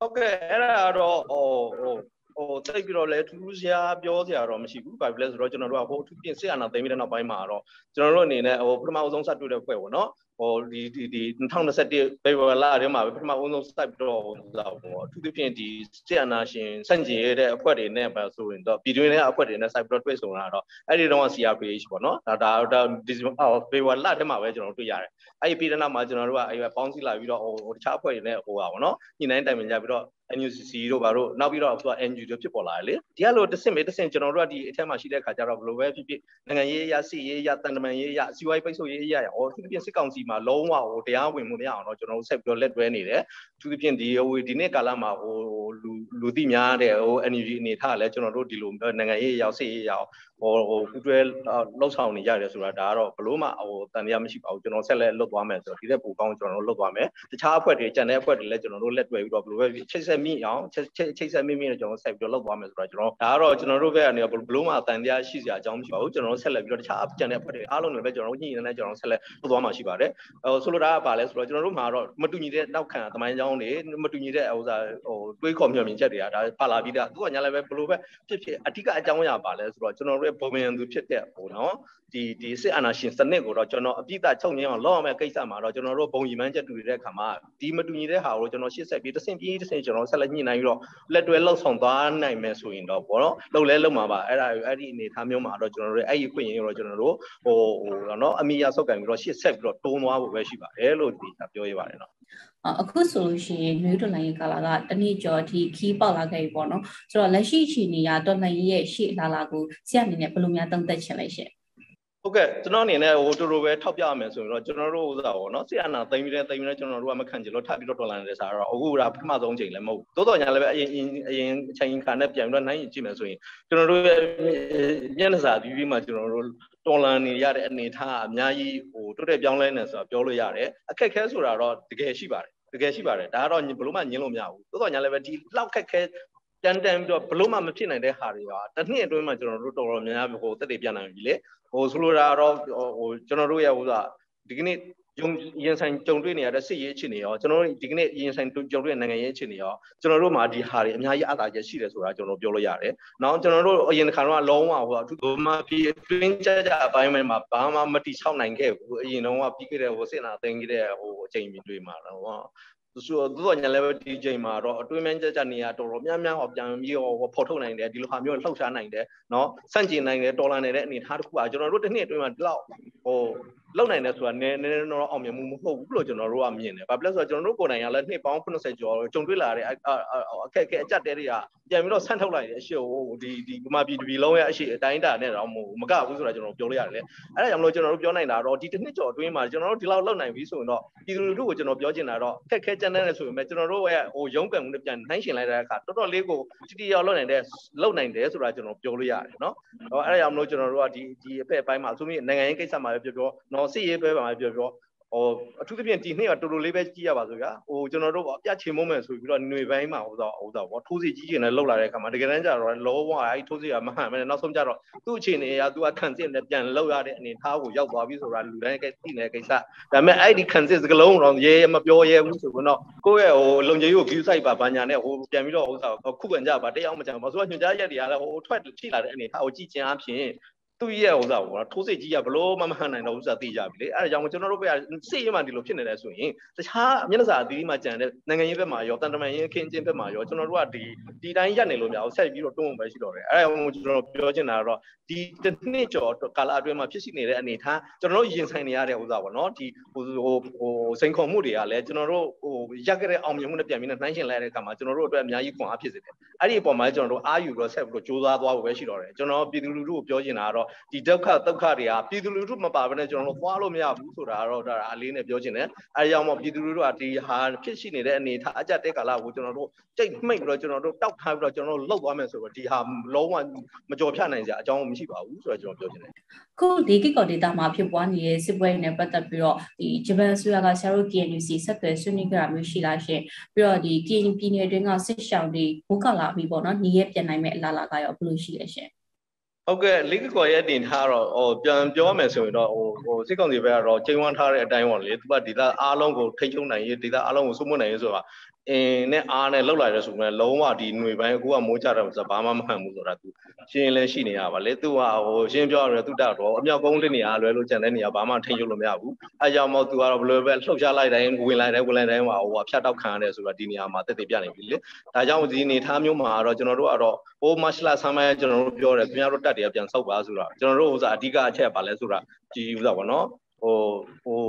ဟုတ်ကဲ့အဲ့ဒါတော့ဟို ဟိုဟိုတိတ်ပြီးတော့လဲထူးထူးဆရာပြောစရာတော့မရှိဘူးဘာဖြစ်လဲဆိုတော့ကျွန်တော်တို့ကဟိုအထူးပြင်စစ်အာဏာသိမ်းပြီးတဲ့နောက်ပိုင်းမှာတော့ကျွန်တော်တို့အနေနဲ့ဟိုပထမအဆုံးစတွေ့တဲ့ဖွဲ့ပေါ့နော်ဟိုဒီဒီဒီ2021ဖေဖော်ဝါရီလထဲမှာပဲပထမအဆုံးစိုက်ပြီးတော့ဟိုအထူးသဖြင့်ဒီစစ်အာဏာရှင်စန့်ကျင်ရတဲ့အဖွဲ့တွေနဲ့ပါဆိုရင်တော့ပြည်တွင်းရဲ့အဖွဲ့တွေနဲ့စိုက်ပြီးတော့တွေ့ဆုံတာတော့အဲ့ဒီတော့ CRPH ပေါ့နော်ဒါဒါဒီဖေဖော်ဝါရီလထဲမှာပဲကျွန်တော်တို့တွေ့ရတယ်အဲ့ဒီပြည်တွင်းမှာကျွန်တော်တို့ကအဲ့ပေါင်းစည်းလာပြီးတော့ဟိုတခြားအဖွဲ့တွေနဲ့ဟိုပါပေါ့နော်ညှိနှိုင်းတိုင်ပင်ကြပြီးတော့ NUCC တို့ဘာတို့နောက်ပြီးတော့သူက NGO တို့ဖြစ်ပေါ်လာတယ်လေဒီကလိုတစ်ဆင့်မေတစ်ဆင့်ကျွန်တော်တို့ကဒီအထက်မှာရှိတဲ့ခါကျတော့ဘယ်လိုပဲဖြစ်ဖြစ်နိုင်ငံရေးရစီရေးရတန်တမန်ရေးရစီဝိုင်းပိတ်ဆို့ရေးရရဟောသူပြင်စစ်ကောင်စီမှာလုံးဝဟိုတရားဝင်မှုမရအောင်တော့ကျွန်တော်တို့ဆက်ပြီးတော့လက်တွဲနေတယ်သူပြင်ဒီဟိုဒီနေ့ကာလမှာဟိုလူလူသိများတဲ့ဟို NUG အနေထားလည်းကျွန်တော်တို့ဒီလိုနိုင်ငံရေးရောက်စီရေးရောက် ဟိုဟိုပူတွဲလှုပ်ဆောင်နေရတယ်ဆိုတာဒါကတော့ဘလို့မှဟိုတန်တရားမရှိပါဘူးကျွန်တော်ဆက်လက်လွတ်သွားမယ်ဆိုတော့ဒီတဲ့ပူကောင်းကျွန်တော်တို့လွတ်သွားမယ်တခြားအဖွဲ့တွေကြံတဲ့အဖွဲ့တွေလည်းကျွန်တော်တို့လက်တွဲပြီးတော့ဘလို့ပဲချိတ်ဆက်မိအောင်ချိတ်ဆက်မိမိနဲ့ကျွန်တော်ဆက်ပြီးတော့လုပ်သွားမယ်ဆိုတော့ကျွန်တော်ဒါကတော့ကျွန်တော်တို့ဘက်ကနေဘလို့မှအတန်တရားရှိစရာအကြောင်းမရှိပါဘူးကျွန်တော်တို့ဆက်လက်ပြီးတော့တခြားကြံတဲ့အဖွဲ့တွေအားလုံးလည်းပဲကျွန်တော်တို့ညှိနှိုင်းနေကျွန်တော်တို့ဆက်လက်လုပ်သွားမှာရှိပါတယ်ဟိုဆိုလိုတာကဘာလဲဆိုတော့ကျွန်တော်တို့မှာတော့မတူညီတဲ့နောက်ခံသမိုင်းကြောင်းတွေမတူညီတဲ့ဟိုစားဟိုတွေးခေါ်မျှော်မြင်ချက်တွေကဒါပါလာပြီးသားသူကညာလည်းပဲဘလို့ပဲဖြစ်ဖြစ်အဓိကအကြောင်းအရာပါလဲဆိုတော့ကျွန်တော်တို့ရဲ့ဘုံမြန်သူဖြစ်တဲ့ဟိုနော်ဒီဒီစစ်အာဏာရှင်စနစ်ကိုတော့ကျွန်တော်အပြစ်အချုပ်ငင်းအောင်လုပ်အောင်မဲ့ကိစ္စမှာတော့ကျွန်တော်တို့ဘုံရီမှန်းချက်တူတဲ့အခါမှာဒီမတူညီတဲ့ဟာကိုကျွန်တော်ရှေ့ဆက်ပြီးတစ်ဆင့်ပြီးတစ်ဆင့်ကျွန်တော်ဆက်လက်ညှိနှိုင်းပြီးတော့လက်တွဲလှုပ်ဆောင်သွားနိုင်မယ်ဆိုရင်တော့ဘောနော်လှုပ်လဲလှုပ်မှာပါအဲ့ဒါအဲ့ဒီအနေထားမျိုးမှာတော့ကျွန်တော်တို့အဲ့ဒီခွင့်ရင်းတော့ကျွန်တော်တို့ဟိုဟိုနော်အမိရဆောက်ကန်ပြီးတော့ရှေ့ဆက်ပြီးတော့တုံးသွားဖို့ပဲရှိပါတယ်လို့ဒီပြောရပါတယ်နော် အခုဆိုလို့ရှိရင်နွေးတော်လိုင်းရဲ့ကာလာကတနည်းကျော်အထိခီးပေါက်လာခဲ့ပြီပေါ့နော်ဆိုတော့လက်ရှိအချိန်ကြီးကတော်လိုင်းရဲ့ရှေ့အလားလာကိုဆရာအနေနဲ့ဘယ်လိုများသုံးသပ်ချင်လဲရှင်ဟုတ်ကဲ့ကျွန်တော်အနေနဲ့ဟိုတူတူပဲထောက်ပြရမယ်ဆိုရင်တော့ကျွန်တော်တို့ဥစားပေါ့နော်ဆီယနာသိမ်းပြီးတဲ့သိမ်းပြီးတဲ့ကျွန်တော်တို့ကမခံချင်လို့ထပ်ပြီးတော့ဒေါ်လာနဲ့စားတော့အခုကပထမဆုံးချိန်လည်းမဟုတ်ဘူးသို့တော်ညာလည်းပဲအရင်အရင်အချိန်ခါနဲ့ပြန်ပြီးတော့နိုင်ရင်ကြည့်မယ်ဆိုရင်ကျွန်တော်တို့ရဲ့မျက်နှာစာပြီးပြီးမှကျွန်တော်တို့ တော်လန်နေရတဲ့အနေထားအများကြီးဟိုတိုးတက်ပြောင်းလဲနေဆိုတာပြောလို့ရတယ်အခက်ခဲဆိုတာတော့တကယ်ရှိပါတယ်တကယ်ရှိပါတယ်ဒါကတော့ဘလို့မှညင်းလို့မရဘူးသို့တော်ညာလည်းပဲဒီလောက်ခက်ခဲတန်တန်ပြီးတော့ဘလို့မှမဖြစ်နိုင်တဲ့ဟာတွေကတစ်နှစ်အတွင်းမှာကျွန်တော်တို့တော်တော်များများဟိုတက်တည်ပြန်နိုင်ပြီလေဟိုဆိုလိုတာတော့ဟိုကျွန်တော်တို့ရဲ့ဟိုကဒီကနေ့ ယုံရင်ဆိုင်ကြုံတွေ့နေရတဲ့စစ်ရေးအခြေအနေရောကျွန်တော်တို့ဒီကနေ့ရင်ဆိုင်ကြုံတွေ့နိုင်ငံရေးအခြေအနေရောကျွန်တော်တို့မှာဒီဟာတွေအများကြီးအသာချက်ရှိတယ်ဆိုတာကျွန်တော်ပြောလို့ရတယ်။နောက်ကျွန်တော်တို့အရင်တစ်ခါတော့လုံးဝဟိုအထူးဘမာပြည်အတွင်းကြကြအပိုင်းမှာဘာမှမတိချောက်နိုင်ခဲ့ဘူး။အရင်တော့ပြီးခဲ့တဲ့ဟိုစစ်နာသိမ်းခဲ့တဲ့ဟိုအချိန်တွေမှာတော့ဆိုတော့သူတို့ညာလည်းဒီချိန်မှာတော့အတွင်းမကြကြနေရတော်တော်များများဟောပြန်ပြီးဟောဖော်ထုတ်နိုင်တယ်ဒီလိုဟာမျိုးလှုပ်ရှားနိုင်တယ်เนาะစန့်ကျင်နိုင်တယ်တော်လာနေတဲ့အနေအထားတစ်ခုอ่ะကျွန်တော်တို့တစ်နှစ်အတွင်းမှာဒီလောက်ဟို လုံနိုင်တယ်ဆိုတာနည်းနည်းတော့အောင်မြင်မှုမဟုတ်ဘူးလို့ကျွန်တော်တို့ကမြင်တယ်။ဘာဖြစ်လဲဆိုတော့ကျွန်တော်တို့ကိုယ်တိုင်ကလည်းနှစ်ပေါင်း80ကျော်ကြုံတွေ့လာတဲ့အခက်အခဲအကြက်တဲတွေကပြန်ပြီးတော့ဆန့်ထုတ်လိုက်တယ်အရှိဟိုဒီဒီကမာပြည်တပြည်လုံးရဲ့အရှိအတိုင်းတာနဲ့တော့မကဘူးဆိုတာကျွန်တော်ပြောလို့ရတယ်လေ။အဲ့ဒါကြောင့်မလို့ကျွန်တော်တို့ပြောနိုင်တာတော့ဒီတစ်နှစ်ကျော်အတွင်းမှာကျွန်တော်တို့ဒီလောက်လုံနိုင်ပြီဆိုရင်တော့ပြည်သူလူထုကိုကျွန်တော်ပြောချင်တာတော့အခက်အခဲကြမ်းတမ်းနေဆိုပေမဲ့ကျွန်တော်တို့ရဲ့ဟိုရုံးကန်မှုနဲ့ပြန်နှိုင်းရှင်လိုက်တဲ့အခါတော်တော်လေးကိုတိတိယောက်လုံနိုင်တဲ့လုံနိုင်တယ်ဆိုတာကျွန်တော်ပြောလို့ရတယ်နော်။အဲ့ဒါကြောင့်မလို့ကျွန်တော်တို့ကဒီဒီအဖက်အပိုင်းမှာအထူးသဖြင့်နိုင်ငံရေးကိစ္စမှာပဲပြောပြောနော်စစ်ရေးပဲပါပြောပြောဟိုအထူးသဖြင့်ဒီနှစ်ကတော်တော်လေးပဲကြည့်ရပါစို့ဗျာဟိုကျွန်တော်တို့အပြချေမုံမယ်ဆိုပြီးတော့ຫນွေပိုင်းမှာဟိုတော့ဟိုတော့ဗောထိုးစီကြီးကျင်နဲ့လှုပ်လာတဲ့အခါမှာတကယ်တမ်းကျတော့လောဘအဲ့ထိုးစီကမဟန်မဲနောက်ဆုံးကျတော့သူ့အခြေအနေအရသူကခံစစ်နဲ့ပြန်လှုပ်ရတဲ့အနေထားကိုရောက်သွားပြီဆိုတာလူတိုင်းကသိနေတဲ့ကိစ္စဒါပေမဲ့အဲ့ဒီခံစစ်စကလုံးတော့ရဲမပြောရဲဘူးဆိုတော့ကိုယ့်ရဲ့ဟိုလုံခြုံရေးကို view site ပါဘာညာနဲ့ဟိုပြန်ပြီးတော့ဟိုခုခံကြပါတရားမကြပါဆိုတော့ညွှန်ကြားရက်တွေကလည်းဟိုထွက်ထိလာတဲ့အနေထားကိုကြည့်ခြင်းအပြင် သူ့ရဲ့ဥစ္စာပေါ့ထိုးစစ်ကြီးကဘလို့မမှန်နိုင်တော့ဥစ္စာသိကြပြီလေအဲဒါကြောင့်ကျွန်တော်တို့ဘက်ကစစ်ရေးမှဒီလိုဖြစ်နေတယ်ဆိုရင်တခြားမျက်နှာစာအသီးသီးမှကြံတဲ့နိုင်ငံရေးဘက်မှာရောတန်တမန်ရေးအခင်းကျင်းဘက်မှာရောကျွန်တော်တို့ကဒီဒီတိုင်းရက်နေလို့မရဘူးဆက်ပြီးတော့တွန်းဝင်ပဲရှိတော့တယ်အဲဒါကြောင့်ကျွန်တော်ပြောချင်တာကတော့ဒီတစ်နှစ်ကျော်ကာလအတွင်းမှာဖြစ်ရှိနေတဲ့အနေထားကျွန်တော်တို့ရင်ဆိုင်နေရတဲ့ဥစ္စာပေါ့နော်ဒီဟိုဟိုဟိုစိန်ခေါ်မှုတွေကလည်းကျွန်တော်တို့ဟိုရက်ကြတဲ့အောင်မြင်မှုနဲ့ပြန်ပြီးနှိုင်းရှင်လိုက်တဲ့အခါမှာကျွန်တော်တို့အတွက်အများကြီးခွန်အားဖြစ်စေတယ်အဲ့ဒီအပေါ်မှာကျွန်တော်တို့အားယူပြီးတော့ဆက်ပြီးတော့ကြိုးစားသွားဖို့ပဲရှိတော့တယ်ကျွန်တော်ပြည်သူလူထုကိုပြောချင်တာကတော့ဒီဒုက္ခဒုက္ခတွေကပြည်သူလူထုမပါဘဲနဲ့ကျွန်တော်တို့သွားလို့မရဘူးဆိုတာတော့ဒါအလေးနဲ့ပြောချင်တယ်အဲကြောင့်မို့ပြည်သူလူထုကဒီဟာဖြစ်ရှိနေတဲ့အနေထားအကြက်တဲ့ကာလကိုကျွန်တော်တို့ကြိတ်မှိတ်ပြီးတော့ကျွန်တော်တို့တောက်ထားပြီးတော့ကျွန်တော်တို့လှုပ်သွားမယ်ဆိုတော့ဒီဟာလုံးဝမကြော်ဖြတ်နိုင်စရာအကြောင်းမရှိပါဘူးဆိုတော့ကျွန်တော်ပြောချင်တယ်ခုဒီကိကောဒေတာမှာဖြစ်ပွားနေတဲ့စစ်ပွဲနဲ့ပတ်သက်ပြီးတော့ဒီဂျပန်ဆိုရကဆရာတို့ KNUC ဆက်သွယ်ဆွေးနွေးကြတာမျိုးရှိလားရှင်ပြီးတော့ဒီ KNU ပြည်နယ်တွင်းကစစ်ရှောင်တွေဘုကလာပြီပေါ့နော်ညီရဲပြန်နိုင်မဲ့အလားအလာကရောဘယ်လိုရှိလဲရှင် ဟုတ်ကဲ့လိကကော်ရဲ့တင်ထားတော့ဟိုပြန်ပြောရမယ်ဆိုရင်တော့ဟိုဟိုစစ်ကောင်စီဘက်ကတော့ချိန်ဝန်းထားတဲ့အတိုင်းပေါ့လေသူကဒီသားအားလုံးကိုထိချုံနိုင်ရေးဒီသားအားလုံးကိုစုမနိုင်ရေးဆိုတာ အင်းနဲ့အားနဲ့လောက်လာရဲဆိုရင်လုံးဝဒီຫນွေပိုင်းအခုကမိုးကြတယ်ဆိုတော့ဘာမှမမှန်ဘူးဆိုတာသူရှင်းလဲရှိနေရပါလေသူကဟိုရှင်းပြောရသူတက်တော့အမြောက်ကုန်းတဲ့နေရာလွယ်လို့ကြံတဲ့နေရာဘာမှထိချုံလို့မရဘူးအဲကြောင့်မို့သူကတော့ဘယ်လိုပဲလှုပ်ရှားလိုက်တိုင်းဝင်လိုက်တိုင်းဝင်လိုက်တိုင်းဟိုဖြတ်တောက်ခံရတယ်ဆိုတော့ဒီနေရာမှာတက်တက်ပြနေပြီလေဒါကြောင့်ဒီနေထားမျိုးမှာတော့ကျွန်တော်တို့ကတော့ဟိုမတ်လဆမ်းမဲကျွန်တော်တို့ပြောတယ်ခင်ဗျားတို့တက်တယ်ပြန်ဆောက်ပါဆိုတော့ကျွန်တော်တို့ဥစားအဓိကအချက်ပါလဲဆိုတာကြည်ဥစားပေါ့နော်ဟိုဟို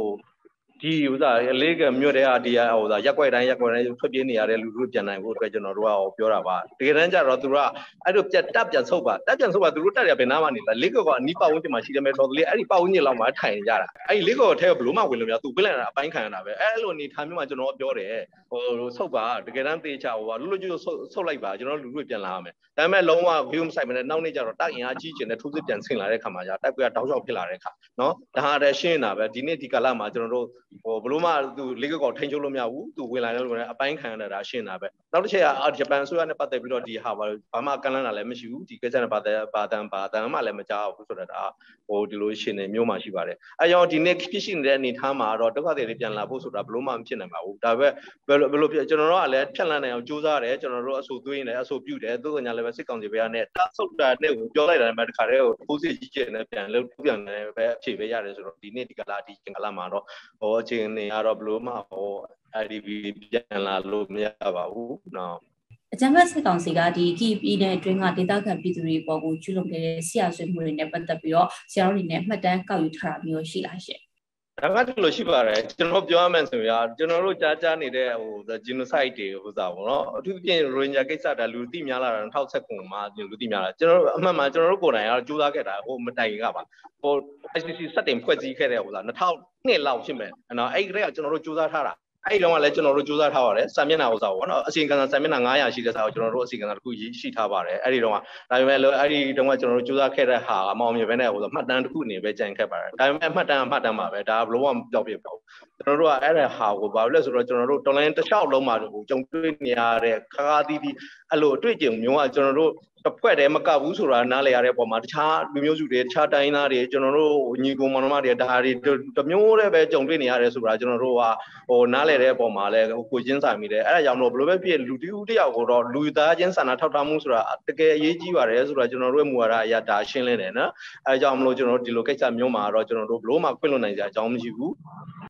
ဒီဥစားအလေးကမြို့တဲ့ဟာဒီဟာဥစားရက်ွက်တိုင်းရက်ွက်တိုင်းထွက်ပြေးနေရတဲ့လူလူပြန်နိုင်ဖို့အတွက်ကျွန်တော်တို့ကပြောတာပါတကယ်တမ်းကျတော့သူတို့ကအဲ့လိုပြတ်တက်ပြန်ဆုပ်ပါတက်ပြန်ဆုပ်ပါသူတို့တက်ရဘယ်နာမှနေလဲလေးကောကအနီးပတ်ဝန်းကျင်မှာရှိတယ်မဲ့တော်တော်လေးအဲ့ဒီပတ်ဝန်းကျင်လောက်မှာထိုင်ကြတာအဲ့ဒီလေးကောထဲကဘလို့မှဝင်လို့မရသူပြလိုက်တာအပိုင်းခံရတာပဲအဲ့လိုအနေထားမျိုးမှာကျွန်တော်ပြောတယ်ဟိုဆုပ်ပါတကယ်တမ်းသေချာဟိုပါလူလူကျွတ်ဆုပ်ဆုပ်လိုက်ပါကျွန်တော်လူလူပြန်လာရမယ်ဒါပေမဲ့လုံးဝ view မဆိုင်မနဲ့နောက်နေ့ကျတော့တိုက်ရင်အားကြီးကျင်တဲ့ထိုးစစ်ပြန်ဆင်လာတဲ့ခါမှာじゃတိုက်ပွဲကတောက်လျှောက်ဖြစ်လာတဲ့ခါနော်ဒါဟာတည်းရှင်းနေတာပဲဒီနေ့ဒီကာလမှာကျွန်တော်တို့ဟိုဘလို့မှသူလေးကောက်ထိန်ချုပ်လို့မရဘူးသူဝင်လာတယ်လို့လည်းအပိုင်းခံရတာရှင်းတာပဲနောက်တစ်ချက်ကဂျပန်ဆိုရနဲ့ပတ်သက်ပြီးတော့ဒီဟာဘာမှကန့်လန့်တာလည်းမရှိဘူးဒီကိစ္စနဲ့ပတ်သက်ဘာတန်ဘာတန်မှလည်းမကြောက်ဘူးဆိုတော့ဒါဟိုဒီလိုရှင်းနေမျိုးမှရှိပါတယ်အဲကြောင့်ဒီနေ့ဖြစ်ရှိနေတဲ့အနေအထားမှာတော့ဒုက္ခတွေတွေပြန်လာဖို့ဆိုတာဘလို့မှမဖြစ်နိုင်ပါဘူးဒါပဲဘယ်လိုဘယ်လိုဖြစ်ကျွန်တော်တို့ကလည်းဖြတ်လန်းနိုင်အောင်ကြိုးစားတယ်ကျွန်တော်တို့အဆိုသွင်းတယ်အဆိုပြုတယ်သို့ကညာလည်းပဲစစ်ကောင်စီဘက်ကနဲ့တဆုတ်တာနဲ့ကိုပြောလိုက်တာလည်းတခါတည်းကိုပိုးစစ်ကြီးကျယ်နဲ့ပြန်လို့ပြန်တယ်ပဲအဖြေပဲရတယ်ဆိုတော့ဒီနေ့ဒီကလာဒီကလာမှာတော့ဟောအချိန်နေရတော့ဘလို့မှဟော IDB ပြန်လာလို့မရပါဘူးနော်အကြံဖတ်စစ်ကောင်စီကဒီကီပြည်နယ်အတွင်းကဒေသခံပြည်သူတွေပေါ်ကိုကျူးလွန်ခဲ့တဲ့ဆရာဆွေးမှုတွေနဲ့ပတ်သက်ပြီးတော့ဆရာတို့အနေနဲ့မှတ်တမ်းကောက်ယူထားတာမျိုးရှိလားရှင် ဒါကဒီလိုရှိပါတယ်ကျွန်တော်ပြောရမယ်ဆိုရင်ကျွန်တော်တို့ကြားကြားနေတဲ့ဟို genocide တွေဟိုစားပေါ့နော်အထူးဖြင့် Rohingya ကိစ္စဒါလူသိများလာတာ2019မှာလူသိများလာကျွန်တော်တို့အမှန်မှန်ကျွန်တော်တို့ကိုယ်တိုင်ကတော့ကြိုးစားခဲ့တာဟိုမတိုင်ကပါဟို ICC စက်တင်ဖွဲ့စည်းခဲ့တဲ့ဟိုစား2002လောက်ဖြစ်မယ်နော်အဲ့ဒီကကျွန်တော်တို့ကြိုးစားထားတာ အဲ့ဒီတော့ကလည်းကျွန်တော်တို့စူးစမ်းထားပါတယ်စာမျက်နှာဥစားပေါ့နော်အစီအကံစာမျက်နှာ900ရှိတဲ့စာကိုကျွန်တော်တို့အစီအကံစာတစ်ခုရှိထားပါတယ်အဲ့ဒီတော့ကဒါပေမဲ့လို့အဲ့ဒီတော့ကကျွန်တော်တို့စူးစမ်းခဲ့တဲ့ဟာအမောင်မြင်ပဲနဲ့ဟိုဆိုမှတ်တမ်းတစ်ခုအနေပဲကြံခဲ့ပါတယ်ဒါပေမဲ့မှတ်တမ်းမှတ်တမ်းပါပဲဒါဘလို့မှမပြောပြပါဘူးကျွန်တော်တို့ကအဲ့ဒါဟာကိုဘာလို့လဲဆိုတော့ကျွန်တော်တို့ online တစ်လျှောက်လုံးမှာဟိုကြုံတွေ့နေရတဲ့ခါခါသီးသီးအဲ့လိုအတွေ့အကြုံမျိုးကကျွန်တော်တို့ တစ်ဖွဲ့တည်းမကဘူးဆိုတာနားလည်ရတဲ့ပုံမှာတခြားလူမျိုးစုတွေတခြားတိုင်းသားတွေကျွန်တော်တို့ညီကောင်မောင်နှမတွေဒါတွေတမျိုးတည်းပဲကြုံတွေ့နေရတယ်ဆိုတာကျွန်တော်တို့ကဟိုနားလည်တဲ့ပုံမှာလည်းကိုချင်းဆိုင်မိတယ်အဲ့ဒါကြောင့်မို့ဘယ်လိုပဲဖြစ်လူတူတယောက်ကိုတော့လူသားချင်းစာနာထောက်ထားမှုဆိုတာတကယ်အရေးကြီးပါတယ်ဆိုတာကျွန်တော်တို့ရဲ့မူဝါဒအရဒါရှင်းလင်းတယ်နော်အဲ့ဒါကြောင့်မလို့ကျွန်တော်တို့ဒီလိုကိစ္စမျိုးမှာတော့ကျွန်တော်တို့ဘလို့မှခွင့်လွှတ်နိုင်စရာအကြောင်းမရှိဘူး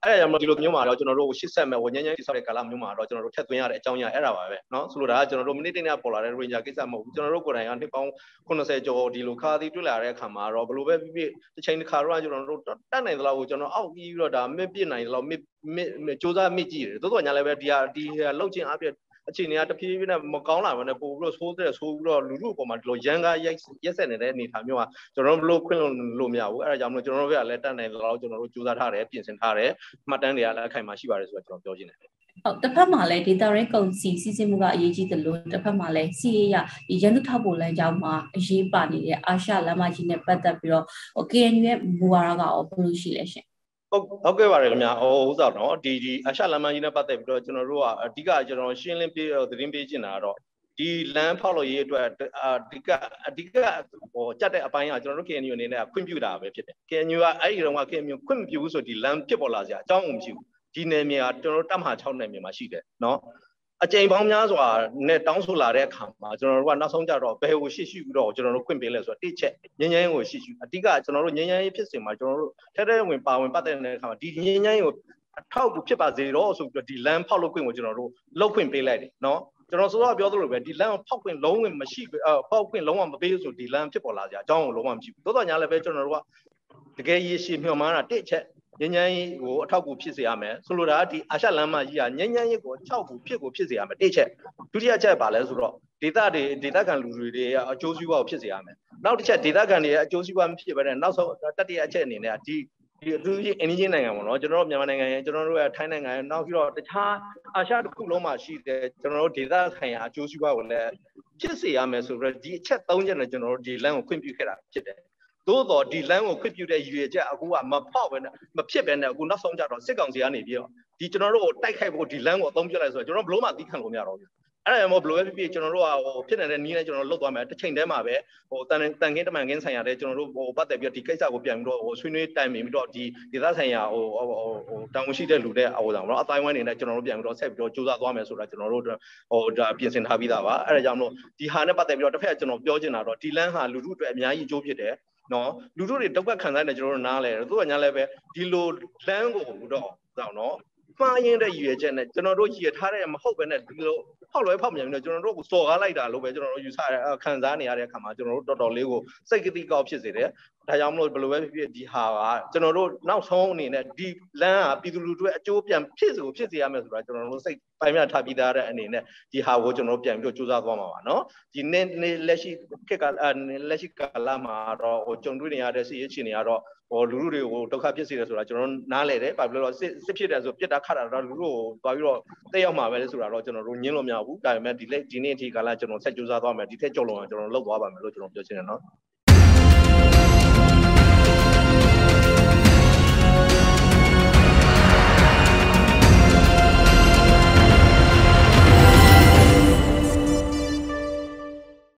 အဲ့ဒါကြောင့်မလို့ဒီလိုမျိုးမှာတော့ကျွန်တော်တို့ရှစ်ဆက်မဲ့ဝဉဉဉတိဆောက်တဲ့ကာလမျိုးမှာတော့ကျွန်တော်တို့ထက်သွင်းရတဲ့အကြောင်းအရာအဲ့ဒါပါပဲနော်ဆိုလိုတာကကျွန်တော်တို့မိနစ်တင်ရပေါ်လာတဲ့ ranger ကိစ္စမဟုတ်ဘူးကျွန်တော်တို့ကိုယ်တိုင်ကနှစ်ပေါင်း80ကျော်ဒီလိုခါသည်တွေ့လာတဲ့အခါမှာတော့ဘယ်လိုပဲဖြစ်ဖြစ်တစ်ချိန်တစ်ခါတော့ကျွန်တော်တို့တတ်နိုင်သလောက်ကိုကျွန်တော်အောက်ပြီးတော့ဒါမစ်ပြစ်နိုင်သလောက်မစ်မစ်စူးစမ်းမစ်ကြည့်တယ်တိုးတော့ညာလည်းပဲဒီဟာဒီလောက်ချင်းအပြည့်အခြေအနေကတဖြည်းဖြည်းနဲ့မကောင်းလာဘဲနဲ့ပို့ပြီးတော့ဆိုးတဲ့ဆိုးပြီးတော့လူလူအပေါ်မှာဒီလိုရန်ကားရိုက်ရက်ဆက်နေတဲ့အနေအထားမျိုးကကျွန်တော်တို့ဘလို့ခွင့်လို့မရဘူးအဲဒါကြောင့်မလို့ကျွန်တော်တို့ကလည်းတတ်နိုင်တော့ကျွန်တော်တို့စူးစမ်းထားတယ်ပြင်ဆင်ထားတယ်မှတ်တမ်းတွေကလည်းအခိုင်အမာရှိပါတယ်ဆိုတော့ကျွန်တော်ပြောချင်တယ် ဟုတ်တစ်ဖက်မှာလည်းဒေတာရင်းကုန်စီစီစဉ်မှုကအရေးကြီးတယ်လို့တစ်ဖက်မှာလည်းစီရရဒီရန်သူထောက်ပို့လမ်းကြောင်းမှာအရေးပါနေတဲ့အာရှလမ်းမကြီးနဲ့ပတ်သက်ပြီးတော့ KNU ရဲ့မူဝါဒကရောဘယ်လိုရှိလဲရှင်ဟုတ်ဟုတ်ကဲ့ပါတယ်ခင်ဗျာဟိုဥစားတော့ဒီဒီအရှာလမ်းမကြီးနဲ့ပတ်သက်ပြီးတော့ကျွန်တော်တို့ကအဓိကကျွန်တော်ရှင်းလင်းပြသတင်းပေးချင်တာကတော့ဒီလမ်းဖောက်လို့ရေးအတွက်အဓိကအဓိကဟိုကြက်တဲ့အပိုင်းကကျွန်တော်တို့ KNU အနေနဲ့ခွင့်ပြုတာပဲဖြစ်တယ် KNU ကအဲ့ဒီတော့က KNU ခွင့်မပြုဘူးဆိုဒီလမ်းဖြစ်ပေါ်လာစရာအကြောင်းမရှိဘူး ဒီနယ်မြေကကျွန်တော်တို့တပ်မဟာ6နယ်မြေမှာရှိတယ်เนาะအကြိမ်ပေါင်းများစွာနဲ့တောင်းဆိုလာတဲ့အခါမှာကျွန်တော်တို့ကနောက်ဆုံးကြတော့ဘယ်ကိုရှိရှိပြီးတော့ကျွန်တော်တို့ခွင့်ပေးလဲဆိုတော့တိချက်ငញ្ញမ်းကိုရှိရှိအဓိကကျွန်တော်တို့ငញ្ញမ်းရေးဖြစ်စဉ်မှာကျွန်တော်တို့ထဲထဲဝင်ပါဝင်ပတ်သက်နေတဲ့အခါမှာဒီငញ្ញမ်းရေးကိုအထောက်အကူဖြစ်ပါစေတော့ဆိုပြီးတော့ဒီလမ်းဖောက်လို့ခွင့်ကိုကျွန်တော်တို့လောက်ခွင့်ပေးလိုက်တယ်နော်ကျွန်တော်ဆိုတော့ပြောသလိုပဲဒီလမ်းကိုဖောက်ခွင့်လုံးဝမရှိအဖောက်ခွင့်လုံးဝမပေးဆိုဒီလမ်းဖြစ်ပေါ်လာကြအကြောင်းကိုလုံးဝမရှိဘူးသို့တော်ညာလည်းပဲကျွန်တော်တို့ကတကယ်ရည်ရှိမျှော်မှန်းတာတစ်ချက် ညဉ့်ညမ်းရေးကိုအထောက်အကူဖြစ်စေရမယ်ဆိုလိုတာကဒီအာရှလမ်းမကြီးကညဉ့်ညမ်းရေးကိုအထောက်အကူဖြစ်ကိုဖြစ်စေရမယ်တစ်ချက်ဒုတိယချက်ပါလဲဆိုတော့ဒေသတွေဒေသခံလူတွေတွေအကျိုးစီးပွားကိုဖြစ်စေရမယ်နောက်တစ်ချက်ဒေသခံတွေရဲ့အကျိုးစီးပွားမဖြစ်ဘဲနဲ့နောက်ဆုံးတတိယအချက်အနေနဲ့ဒီဒီအထူးကြီးအင်းကြီးနိုင်ငံပေါ့နော်ကျွန်တော်တို့မြန်မာနိုင်ငံရဲ့ကျွန်တော်တို့ရဲ့ထိုင်းနိုင်ငံရဲ့နောက်ပြီးတော့တခြားအာရှတစ်ခုလုံးမှာရှိတဲ့ကျွန်တော်တို့ဒေသဆိုင်ရာအကျိုးစီးပွားကိုလည်းဖြစ်စေရမယ်ဆိုတော့ဒီအချက်၃ချက်နဲ့ကျွန်တော်တို့ဒီလမ်းကိုခွင့်ပြုခဲ့တာဖြစ်တယ် သို့တော့ဒီလမ်းကိုခွင့်ပြုတဲ့ရည်ရွယ်ချက်အခုကမဖောက်ပဲနဲ့မဖြစ်ပဲနဲ့အခုနောက်ဆုံးကြတော့စစ်ကောင်စီကနေပြီးတော့ဒီကျွန်တော်တို့ကိုတိုက်ခိုက်ဖို့ဒီလမ်းကိုအသုံးပြလိုက်ဆိုတော့ကျွန်တော်ဘလို့မှသိခံလို့မရတော့ဘူးအဲ့ဒါမှမဟုတ်ဘလို့ပဲဖြစ်ဖြစ်ကျွန်တော်တို့ကဟိုဖြစ်နေတဲ့နီးနဲ့ကျွန်တော်တို့လုတ်သွားမယ်တစ်ချိန်တည်းမှာပဲဟိုတန်တန်ခင်းတမန်ခင်းဆိုင်ရာတဲ့ကျွန်တော်တို့ဟိုပတ်သက်ပြီးတော့ဒီကိစ္စကိုပြန်ပြီးတော့ဟိုဆွေးနွေးတိုင်ပင်ပြီးတော့ဒီဒေသဆိုင်ရာဟိုဟိုဟိုတောင်ရှိတဲ့လူတဲ့ဟိုဆောင်တော့အတိုင်းဝိုင်းနေနဲ့ကျွန်တော်တို့ပြန်ပြီးတော့ဆက်ပြီးတော့စူးစမ်းသွားမယ်ဆိုတာကျွန်တော်တို့ဟိုဒါပြင်ဆင်ထားပြီးသားပါအဲ့ဒါကြောင့်မလို့ဒီဟာနဲ့ပတ်သက်ပြီးတော့တစ်ဖက်ကျွန်တော်ပြောချင်တာတော့ဒီလမ်းဟာလူထုအတွက်အများကြီးအကျိုးဖြစ်တယ် နော်လူတို့တွေဒုက္ခခံစားနေကျွန်တော်တို့နားလဲတယ်သူကညာလဲပဲဒီလိုလမ်းကိုတော့တော့နော်မှားရင်တဲ့ရည်ရွယ်ချက်နဲ့ကျွန်တော်တို့ရည်ရထားတဲ့မဟုတ်ပဲနဲ့ဒီလိုဖောက်လွဲဖောက်မြန်ပြီးတော့ကျွန်တော်တို့ကိုစော်ကားလိုက်တာလို့ပဲကျွန်တော်တို့ယူဆရခံစားနေရတဲ့အခါမှာကျွန်တော်တို့တော်တော်လေးကိုစိတ်ကတိကောက်ဖြစ်စေတယ်ဒါကြောင့်မလို့ဘယ်လိုပဲဖြစ်ဖြစ်ဒီဟာကကျွန်တော်တို့နောက်ဆုံးအနေနဲ့ဒီလမ်းကပြည်သူလူထုရဲ့အကျိုးပြန်ဖြစ်စေဖြစ်စေရမယ်ဆိုတာကျွန်တော်တို့စိတ် ပိုင်မြထားပြီးသားတဲ့အနေနဲ့ဒီဟာကိုကျွန်တော်ပြန်ပြီးတော့စူးစမ်းသွားမှာပါနော်ဒီနေ့နေ့လက်ရှိခေတ်ကလက်ရှိကာလမှာတော့ဟိုကြုံတွေ့နေရတဲ့စီးရဲချင်းတွေကတော့ဟိုလူလူတွေကိုဒုက္ခဖြစ်စေတယ်ဆိုတာကျွန်တော်နားလည်တယ်ဘာဖြစ်လို့လဲစစ်စစ်ဖြစ်တယ်ဆိုပြစ်တာခတ်တာတော့လူလူကိုတွားပြီးတော့တက်ရောက်မှာပဲလေဆိုတာတော့ကျွန်တော်တို့ညင်းလို့မရဘူးဒါပေမဲ့ဒီလက်ဒီနေ့အထိကာလကျွန်တော်ဆက်စူးစမ်းသွားမယ်ဒီထက်ကြော်လုံအောင်ကျွန်တော်လုပ်သွားပါမယ်လို့ကျွန်တော်ပြောချင်တယ်နော်